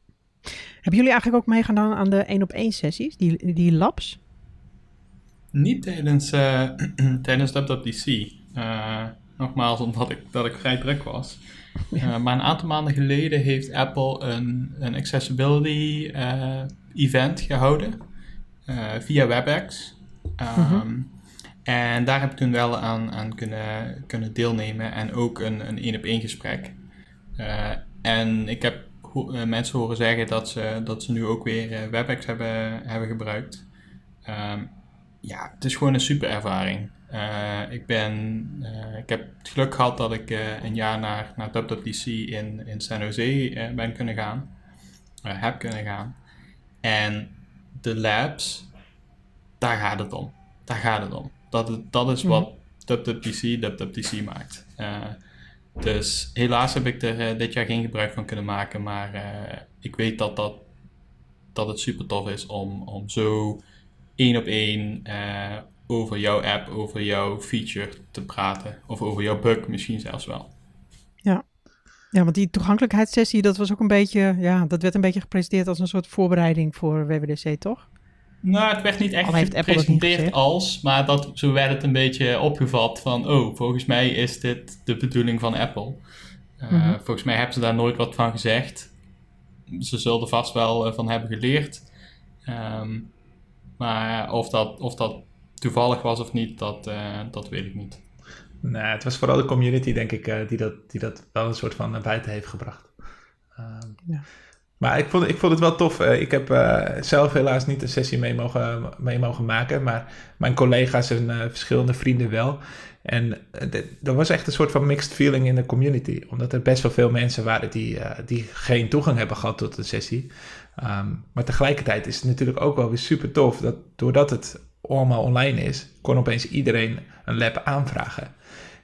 Hebben jullie eigenlijk ook meegedaan aan de 1 op 1 sessies, die, die labs? Niet tijdens, uh, tijdens WWDC. Uh, nogmaals, omdat ik, dat ik vrij druk was. Uh, maar een aantal maanden geleden heeft Apple een, een accessibility event gehouden via WebEx. Um, En daar heb ik toen wel aan, aan kunnen, kunnen deelnemen en ook een, een één-op-één gesprek. en ik heb mensen horen zeggen dat ze, dat ze nu ook weer WebEx hebben, hebben gebruikt. Um, ja, het is gewoon een super ervaring. Ik, ben, ik heb het geluk gehad dat ik een jaar naar, naar WWDC in, in San Jose ben kunnen gaan. heb kunnen gaan. En de labs, daar gaat het om. Daar gaat het om. Dat, dat is wat WWDC WWDC maakt. dus helaas heb ik er dit jaar geen gebruik van kunnen maken. Maar ik weet dat, dat, dat het super tof is om, om zo één op één over jouw app, over jouw feature te praten. Of over jouw bug misschien zelfs wel. Ja. Ja, want die toegankelijkheidssessie, dat was ook een beetje, ja, dat werd een beetje gepresenteerd als een soort voorbereiding voor WWDC, toch? Nou, het werd niet echt gepresenteerd als, maar dat, zo werd het een beetje opgevat van, oh, volgens mij is dit de bedoeling van Apple. Uh, mm -hmm. Volgens mij hebben ze daar nooit wat van gezegd. Ze zullen er vast wel uh, van hebben geleerd. Um, maar of dat, of dat toevallig was of niet, dat, uh, dat weet ik niet. Nee, het was vooral de community, denk ik, uh, die, dat, die dat wel een soort van naar buiten heeft gebracht. Uh, ja. Maar ik vond, ik vond het wel tof. Uh, ik heb zelf helaas niet een sessie mee mogen, mee mogen maken, maar mijn collega's en verschillende vrienden wel. En er was echt een soort van mixed feeling in de community, omdat er best wel veel mensen waren die, die geen toegang hebben gehad tot de sessie. Um, maar tegelijkertijd is het natuurlijk ook wel weer super tof dat doordat het allemaal online is, kon opeens iedereen een lab aanvragen.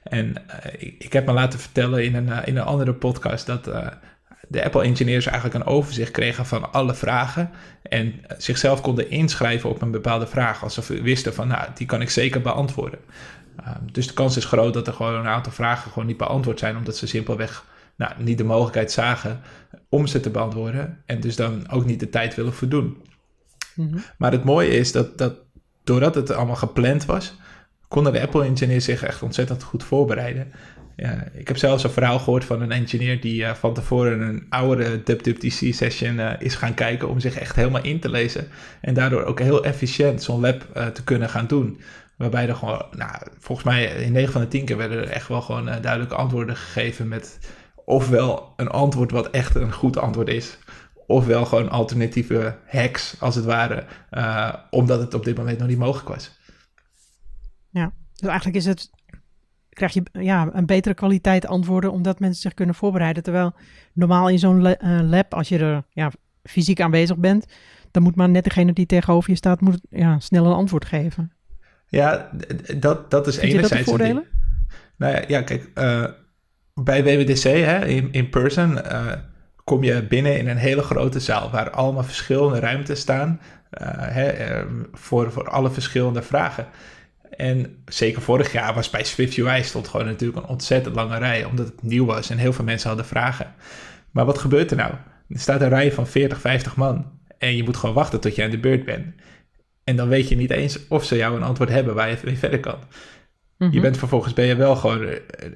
En ik, heb me laten vertellen in een, in een andere podcast dat de Apple engineers eigenlijk een overzicht kregen van alle vragen en zichzelf konden inschrijven op een bepaalde vraag, alsof ze wisten van, nou, die kan ik zeker beantwoorden. Um, dus de kans is groot dat er gewoon een aantal vragen gewoon niet beantwoord zijn, omdat ze simpelweg nou, niet de mogelijkheid zagen om ze te beantwoorden en dus dan ook niet de tijd willen voldoen. Mhm. Maar het mooie is dat, dat doordat het allemaal gepland was, konden de Apple-engineers zich echt ontzettend goed voorbereiden. Ja, ik heb zelfs een verhaal gehoord van een engineer die uh, van tevoren een oudere WWDC session uh, is gaan kijken om zich echt helemaal in te lezen. En daardoor ook heel efficiënt zo'n lab uh, te kunnen gaan doen. Waarbij er gewoon, nou, volgens mij in 9 van de 10 keer werden er echt wel gewoon duidelijke antwoorden gegeven met ofwel een antwoord wat echt een goed antwoord is, ofwel gewoon alternatieve hacks als het ware, omdat het op dit moment nog niet mogelijk was. Ja, dus eigenlijk is het krijg je ja, een betere kwaliteit antwoorden omdat mensen zich kunnen voorbereiden. Terwijl normaal in zo'n eh, lab, als je er ja, fysiek aanwezig bent, dan moet maar net degene die tegenover je staat, moet ja, snel een antwoord geven. Ja, dat, dat is Vind enerzijds... Je dat voordelen? Nou ja, ja kijk, uh, bij WWDC, hè, in, in person, uh, kom je binnen in een hele grote zaal waar allemaal verschillende ruimtes staan hè, voor, voor alle verschillende vragen. En zeker vorig jaar was bij Swift UI stond gewoon natuurlijk een ontzettend lange rij, omdat het nieuw was en heel veel mensen hadden vragen. Maar wat gebeurt er nou? Er staat een rij van 40, 50 man en je moet gewoon wachten tot je aan de beurt bent. En dan weet je niet eens of ze jou een antwoord hebben waar je mee verder kan. Je Mhm. bent vervolgens ben je wel gewoon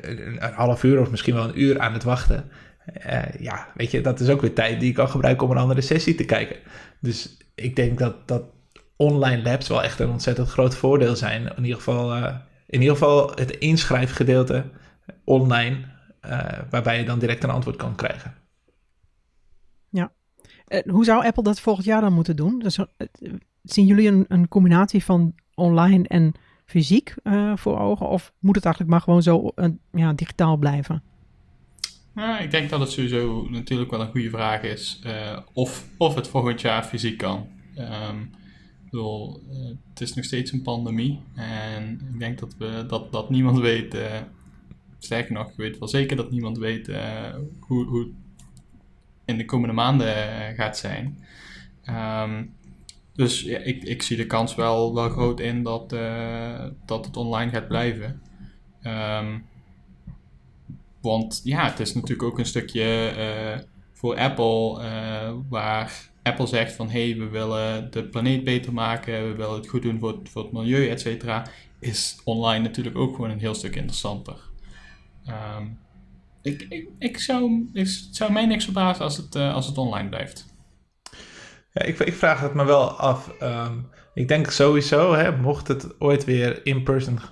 een, half uur of misschien wel een uur aan het wachten. Uh, ja, weet je, dat is ook weer tijd die je kan gebruiken om een andere sessie te kijken. Dus ik denk dat, dat online labs wel echt een ontzettend groot voordeel zijn. In ieder geval, uh, in ieder geval het inschrijfgedeelte online, uh, waarbij je dan direct een antwoord kan krijgen. Ja. Uh, hoe zou Apple dat volgend jaar dan moeten doen? Dus, zien jullie een, een, combinatie van online en fysiek uh, voor ogen? Of moet het eigenlijk maar gewoon zo ja, digitaal blijven? Ja, ik denk dat het sowieso natuurlijk wel een goede vraag is uh, of, of het volgend jaar fysiek kan. Um, ik bedoel, uh, het is nog steeds een pandemie en ik denk dat, we, dat, dat niemand weet, uh, sterker nog, ik weet wel zeker dat niemand weet hoe, hoe het in de komende maanden gaat zijn. Um, dus ik, ik zie de kans wel, wel groot in dat, dat het online gaat blijven. Um, want ja, het is natuurlijk ook een stukje voor Apple waar Apple zegt van hé, hey, we willen de planeet beter maken, we willen het goed doen voor het, voor het milieu, et cetera. Is online natuurlijk ook gewoon een heel stuk interessanter. Um, ik, ik, ik, zou, ik zou mij niks verbazen als het, uh, als het online blijft. Ja, ik, ik, vraag het me wel af. Um, ik denk sowieso, hè, mocht het ooit weer in person uh,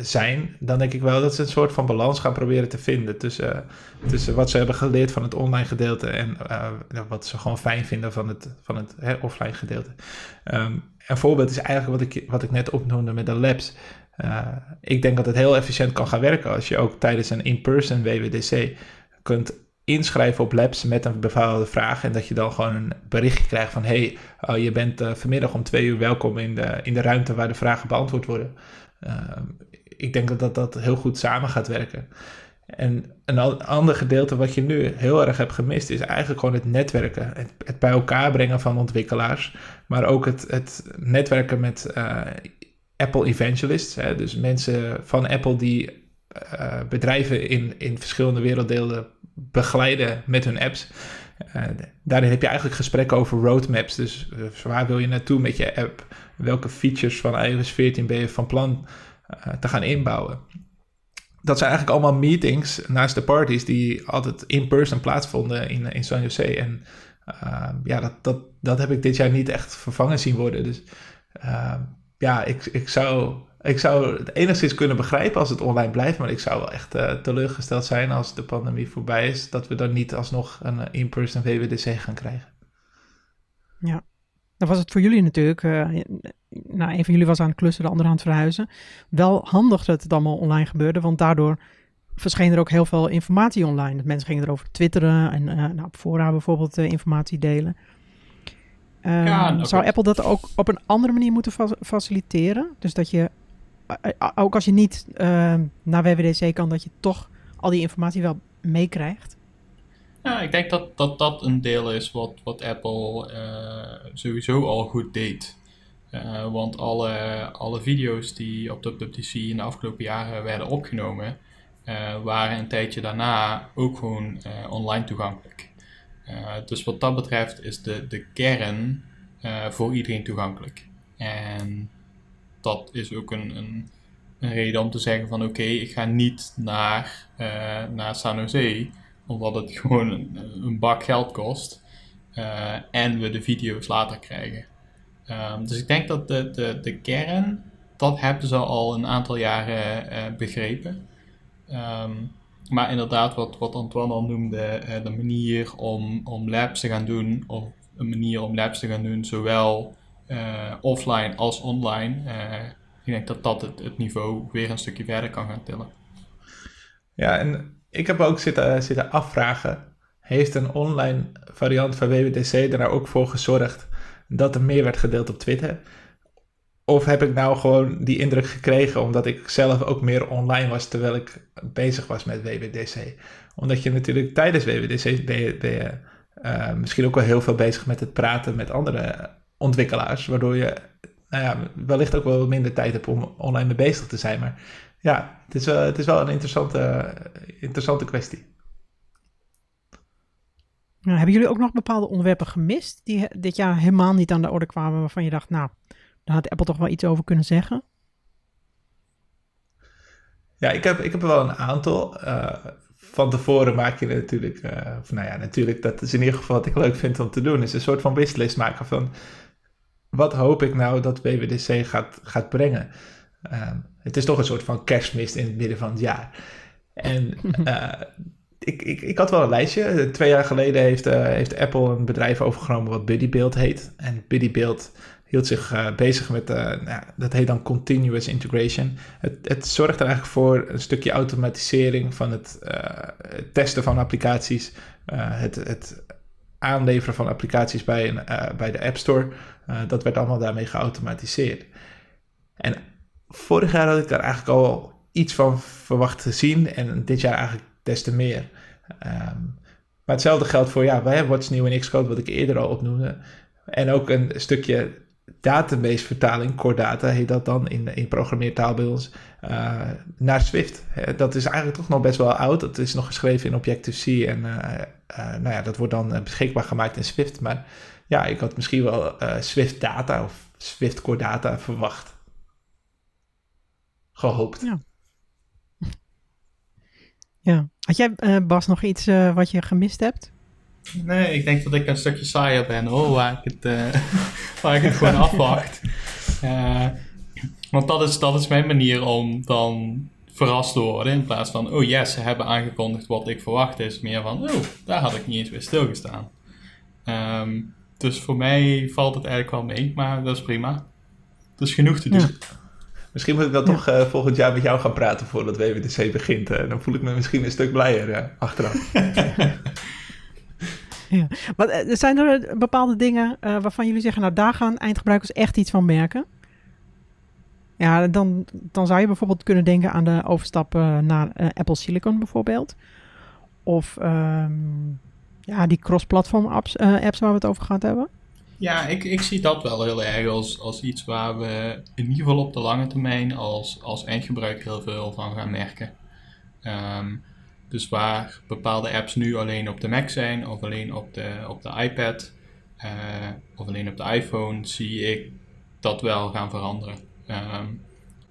zijn, dan denk ik wel dat ze een soort van balans gaan proberen te vinden tussen, uh, tussen wat ze hebben geleerd van het online gedeelte en uh, wat ze gewoon fijn vinden van het, van het hè, offline gedeelte. Um, een voorbeeld is eigenlijk wat ik, wat ik net opnoemde met de labs. Ik denk dat het heel efficiënt kan gaan werken als je ook tijdens een in-person WWDC kunt inschrijven op labs met een bepaalde vraag en dat je dan gewoon een berichtje krijgt van hey, oh, je bent uh, vanmiddag om twee uur welkom in de, in de ruimte waar de vragen beantwoord worden. Uh, ik denk dat, dat dat heel goed samen gaat werken. En een ander gedeelte wat je nu heel erg hebt gemist is eigenlijk gewoon het netwerken. Het, het bij elkaar brengen van ontwikkelaars, maar ook het, het netwerken met uh, Apple evangelists. Hè? Dus mensen van Apple die uh, bedrijven in, in verschillende werelddelen begeleiden met hun apps. Uh, daarin heb je eigenlijk gesprekken over roadmaps. Dus uh, waar wil je naartoe met je app? Welke features van iOS 14 ben je van plan te gaan inbouwen? Dat zijn eigenlijk allemaal meetings naast de parties die altijd in person plaatsvonden in, in San Jose. En ja, dat, dat, dat heb ik dit jaar niet echt vervangen zien worden. Dus ja, ik, ik zou ik zou het enigszins kunnen begrijpen als het online blijft, maar ik zou wel echt uh, teleurgesteld zijn als de pandemie voorbij is, dat we dan niet alsnog een uh, in-person WWDC gaan krijgen. Ja, dan was het voor jullie natuurlijk, uh, nou een van jullie was aan het klussen, de andere aan het verhuizen, wel handig dat het allemaal online gebeurde, want daardoor verscheen er ook heel veel informatie online. Dat mensen gingen erover twitteren en nou, op fora bijvoorbeeld informatie delen. Um, ja, zou Apple dat ook op een andere manier moeten fa faciliteren? Dus dat je ook als je niet uh, naar WWDC kan, dat je toch al die informatie wel meekrijgt? Ja, ik denk dat, dat dat een deel is wat, wat Apple uh, sowieso al goed deed. Want alle, alle video's die op WWDC in de afgelopen jaren werden opgenomen, waren een tijdje daarna ook gewoon online toegankelijk. dus wat dat betreft is de, de kern voor iedereen toegankelijk. En dat is ook een, een een reden om te zeggen van oké, ik ga niet naar, naar San Jose, omdat het gewoon een, bak geld kost en we de video's later krijgen. Ehm, dus ik denk dat de, de, de kern, dat hebben ze al een aantal jaren begrepen. Ehm, maar inderdaad, wat, wat Antoine al noemde, uh, de manier om, om labs te gaan doen, of een manier om labs te gaan doen, zowel uh, offline als online. Uh, ik denk dat dat het, het niveau weer een stukje verder kan gaan tillen. Ja, en ik heb ook zitten, zitten afvragen, heeft een online variant van WWDC er nou ook voor gezorgd dat er meer werd gedeeld op Twitter? Of heb ik nou gewoon die indruk gekregen omdat ik zelf ook meer online was terwijl ik bezig was met WWDC? Omdat je natuurlijk tijdens WWDC ben je, misschien ook wel heel veel bezig met het praten met andere ontwikkelaars, waardoor je nou ja, wellicht ook wel minder tijd hebt om online mee bezig te zijn. Maar ja, het is, wel, het is wel een interessante, interessante kwestie. Nou, hebben jullie ook nog bepaalde onderwerpen gemist die dit jaar helemaal niet aan de orde kwamen, waarvan je dacht, nou, daar had Apple toch wel iets over kunnen zeggen? Ja, ik heb, ik heb er wel een aantal. Uh, van tevoren maak je natuurlijk, uh, of nou ja, natuurlijk, dat is in ieder geval wat ik leuk vind om te doen, is een soort van wishlist maken van wat hoop ik nou dat WWDC gaat, gaat brengen. Uh, het is toch een soort van kerstmist in het midden van het jaar. En uh, ik, ik, ik had wel een lijstje. Twee jaar geleden heeft, heeft Apple een bedrijf overgenomen wat BuddyBuild heet. En BuddyBuild hield zich uh, bezig met, nou, dat heet dan continuous integration. Het, het, zorgt er eigenlijk voor een stukje automatisering van het, uh, testen van applicaties, het, het, aanleveren van applicaties bij, een, bij de App Store. Dat werd allemaal daarmee geautomatiseerd. En vorig jaar had ik daar eigenlijk al iets van verwacht te zien en dit jaar eigenlijk des te meer. Um, maar hetzelfde geldt voor, ja, wij hebben What's New in Xcode, wat ik eerder al opnoemde. En ook een stukje database vertaling, core data heet dat dan in, in programmeertaal bij ons, uh, naar Swift. Dat is eigenlijk toch nog best wel oud. Dat is nog geschreven in Objective-C en uh, uh, nou ja, dat wordt dan beschikbaar gemaakt in Swift. Maar ja, ik had misschien wel Swift data of Swift core data verwacht. Gehoopt. Ja. ja. Had jij, Bas, nog iets wat je gemist hebt? Nee, ik denk dat ik een stukje saaier ben hoor, waar ik het, uh, waar ik het gewoon afwacht. Uh, want dat is, dat is mijn manier om dan verrast te worden. In plaats van, oh yes, ze hebben aangekondigd wat ik verwacht. Is meer van, oh, daar had ik niet eens bij stilgestaan. Um, dus voor mij valt het eigenlijk wel mee, maar dat is prima. Dus genoeg te doen. Ja. Misschien moet ik dan ja. toch uh, volgend jaar met jou gaan praten voordat WWDC begint. dan voel ik me misschien een stuk blijer achteraf. Ja. Maar eh, zijn er bepaalde dingen uh, waarvan jullie zeggen, nou daar gaan eindgebruikers echt iets van merken? Ja, dan, dan zou je bijvoorbeeld kunnen denken aan de overstap naar Apple Silicon bijvoorbeeld. Of um, ja, die cross-platform apps, apps waar we het over gehad hebben. Ja, ik, ik zie dat wel heel erg als, als iets waar we in ieder geval op de lange termijn als, als eindgebruiker heel veel van gaan merken. Um, dus waar bepaalde apps nu alleen op de Mac zijn of alleen op de, op de iPad uh, of alleen op de iPhone, zie ik dat wel gaan veranderen. Um,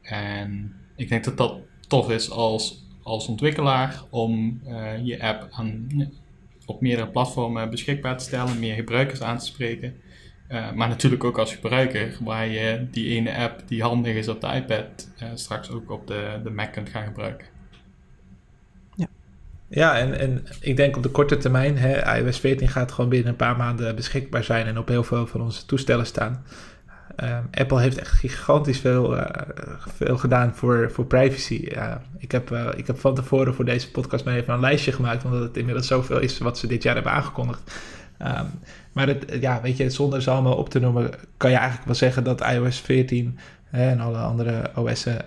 en ik denk dat dat tof is als, als ontwikkelaar om uh, je app aan, op meerdere platformen beschikbaar te stellen, meer gebruikers aan te spreken. Uh, maar natuurlijk ook als gebruiker, waar je die ene app die handig is op de iPad, straks ook op de, de Mac kunt gaan gebruiken. Ja, en, en ik denk op de korte termijn, hè, iOS 14 gaat gewoon binnen een paar maanden beschikbaar zijn en op heel veel van onze toestellen staan. Um, Apple heeft echt gigantisch veel, uh, veel gedaan voor, voor privacy. Ik, heb, uh, ik heb van tevoren voor deze podcast maar even een lijstje gemaakt, omdat het inmiddels zoveel is wat ze dit jaar hebben aangekondigd. Um, maar het, ja, weet je, zonder ze allemaal op te noemen, kan je eigenlijk wel zeggen dat iOS 14 en alle andere OS'en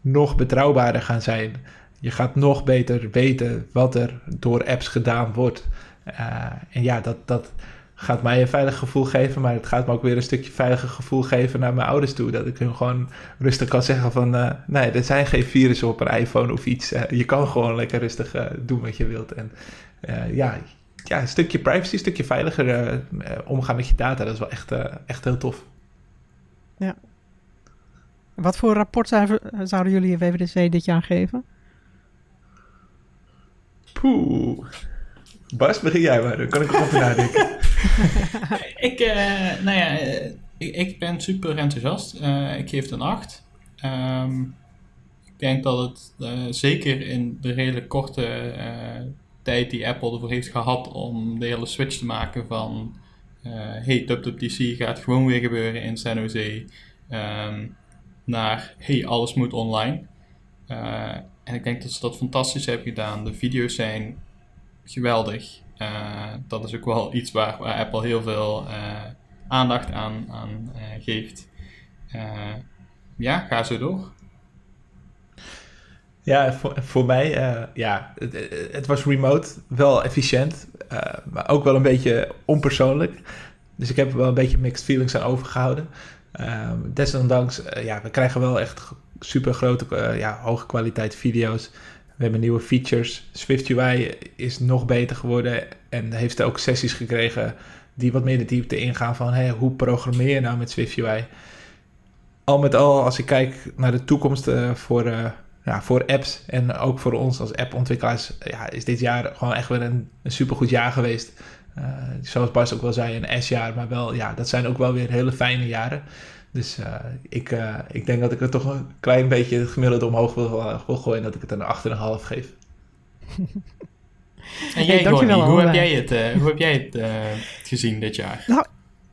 nog betrouwbaarder gaan zijn je gaat nog beter weten wat er door apps gedaan wordt. Uh, en ja, dat, dat gaat mij een veilig gevoel geven, maar het gaat me ook weer een stukje veiliger gevoel geven naar mijn ouders toe. Dat ik hun gewoon rustig kan zeggen van, uh, nee, er zijn geen virussen op een iPhone of iets. Uh, je kan gewoon lekker rustig doen wat je wilt. En ja, ja, een stukje privacy, een stukje veiliger omgaan met je data, dat is wel echt, echt heel tof. Ja, Wat voor rapportcijfer zouden jullie WWDC dit jaar geven? Poeh. Bas, begin jij maar. Dan kan ik erop nadenken. ik, uh, nou ja, ik, ik, ben super enthousiast. Uh, ik geef een 8. Um, ik denk dat het zeker in de redelijk korte tijd die Apple ervoor heeft gehad om de hele switch te maken van hey, WWDC gaat gewoon weer gebeuren in San Jose um, naar hey, alles moet online. En ik denk dat ze dat fantastisch hebben gedaan. De video's zijn geweldig. Uh, dat is ook wel iets waar, Apple heel veel uh, aandacht aan, aan uh, geeft. ja, ga zo door. Ja, voor, mij, ja, het, het, was remote, wel efficiënt, maar ook wel een beetje onpersoonlijk. Dus ik heb er wel een beetje mixed feelings aan overgehouden. desondanks, ja, we krijgen wel echt super grote, ja, hoge kwaliteit video's. We hebben nieuwe features. Swift UI is nog beter geworden en heeft ook sessies gekregen die wat meer de diepte ingaan van hey, hoe programmeer je nou met Swift UI. Al met al, als ik kijk naar de toekomst uh, voor, uh, ja, voor apps en ook voor ons als appontwikkelaars, ja, is dit jaar gewoon echt weer een, een supergoed jaar geweest. Zoals Bas ook wel zei, een S-jaar, maar wel, ja, dat zijn ook wel weer hele fijne jaren. Dus uh, ik, uh, ik denk dat ik er toch een klein beetje het gemiddelde omhoog wil, uh, wil gooien. Dat ik het een 8,5 geef. en jij, hey, Ronnie, hoe, heb jij het, hoe heb jij het gezien dit jaar? Nou,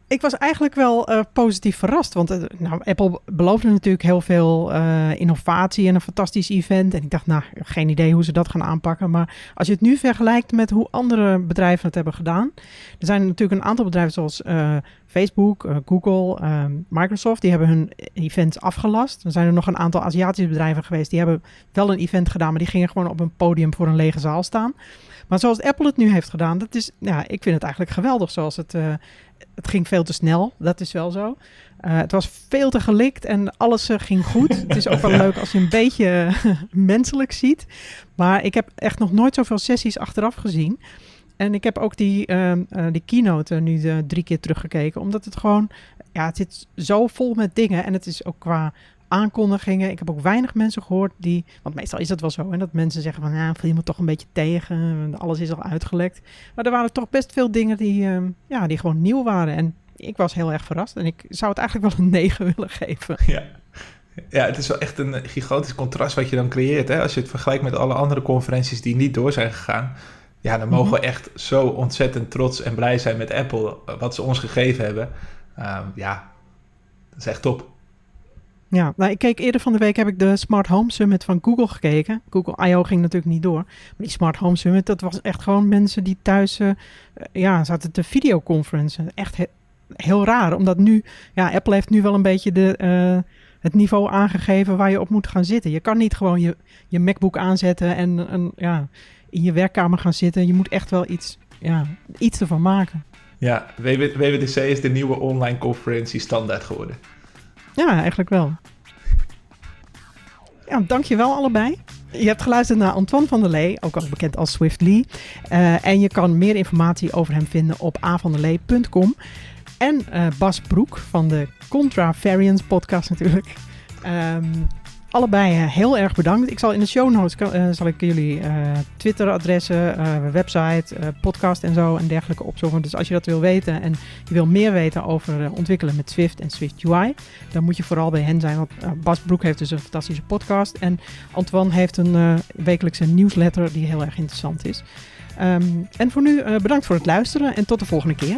ik was eigenlijk wel uh, positief verrast. Want uh, nou, Apple beloofde natuurlijk heel veel uh, innovatie en een fantastisch event. En ik dacht, nou, geen idee hoe ze dat gaan aanpakken. Maar als je het nu vergelijkt met hoe andere bedrijven het hebben gedaan. Er zijn natuurlijk een aantal bedrijven zoals Facebook, Google, ehm, Microsoft. Die hebben hun events afgelast. Er zijn er nog een aantal Aziatische bedrijven geweest. Die hebben wel een event gedaan, maar die gingen gewoon op een podium voor een lege zaal staan. Maar zoals Apple het nu heeft gedaan, dat is, ja, ik vind het eigenlijk geweldig zoals het, uh, het ging veel te snel. Dat is wel zo. Uh, het was veel te gelikt en alles uh, ging goed. het is ook wel leuk als je een beetje menselijk ziet. Maar ik heb echt nog nooit zoveel sessies achteraf gezien. En ik heb ook die, uh, die keynote nu drie keer teruggekeken. Omdat het gewoon, ja, het zit zo vol met dingen. En het is ook qua aankondigingen. Ik heb ook weinig mensen gehoord die. Want meestal is dat wel zo. En dat mensen zeggen van ja, viel me toch een beetje tegen. Alles is al uitgelekt. Maar er waren toch best veel dingen die, uh, ja, die gewoon nieuw waren. En ik was heel erg verrast. En ik zou het eigenlijk wel een 9 willen geven. Ja. Ja, het is wel echt een gigantisch contrast wat je dan creëert. Hè? Als je het vergelijkt met alle andere conferenties die niet door zijn gegaan. Ja, dan mogen we mhm. echt zo ontzettend trots en blij zijn met Apple. Wat ze ons gegeven hebben. Uh, ja, dat is echt top. Ja, nou, ik keek eerder van de week heb ik de Smart Home Summit van Google gekeken. Google I.O. ging natuurlijk niet door. Maar die Smart Home Summit, dat was echt gewoon mensen die thuis uh, ja, zaten te videoconference. Echt heel raar, omdat nu, ja, Apple heeft nu wel een beetje de, uh, het niveau aangegeven waar je op moet gaan zitten. Je kan niet gewoon je, je MacBook aanzetten en, en ja, in je werkkamer gaan zitten. Je moet echt wel iets, ja, iets ervan maken. Ja, WWDC is de nieuwe online conferentie standaard geworden. Ja, eigenlijk wel. Ja, dankjewel allebei. Je hebt geluisterd naar Antoine van der Lee, ook al bekend als Swift Lee. Uh, en je kan meer informatie over hem vinden op avanderlee.com. En uh, Bas Broek van de Contra Variants podcast natuurlijk. Um, allebei uh, heel erg bedankt. Ik zal in de show notes uh, zal ik jullie uh, Twitter-adressen, website, podcast en zo en dergelijke opzoeken. Dus als je dat wil weten en je wil meer weten over ontwikkelen met Swift en Swift UI, dan moet je vooral bij hen zijn. Want Bas Broek heeft dus een fantastische podcast en Antoine heeft een wekelijkse nieuwsletter die heel erg interessant is. Um, en voor nu bedankt voor het luisteren en tot de volgende keer.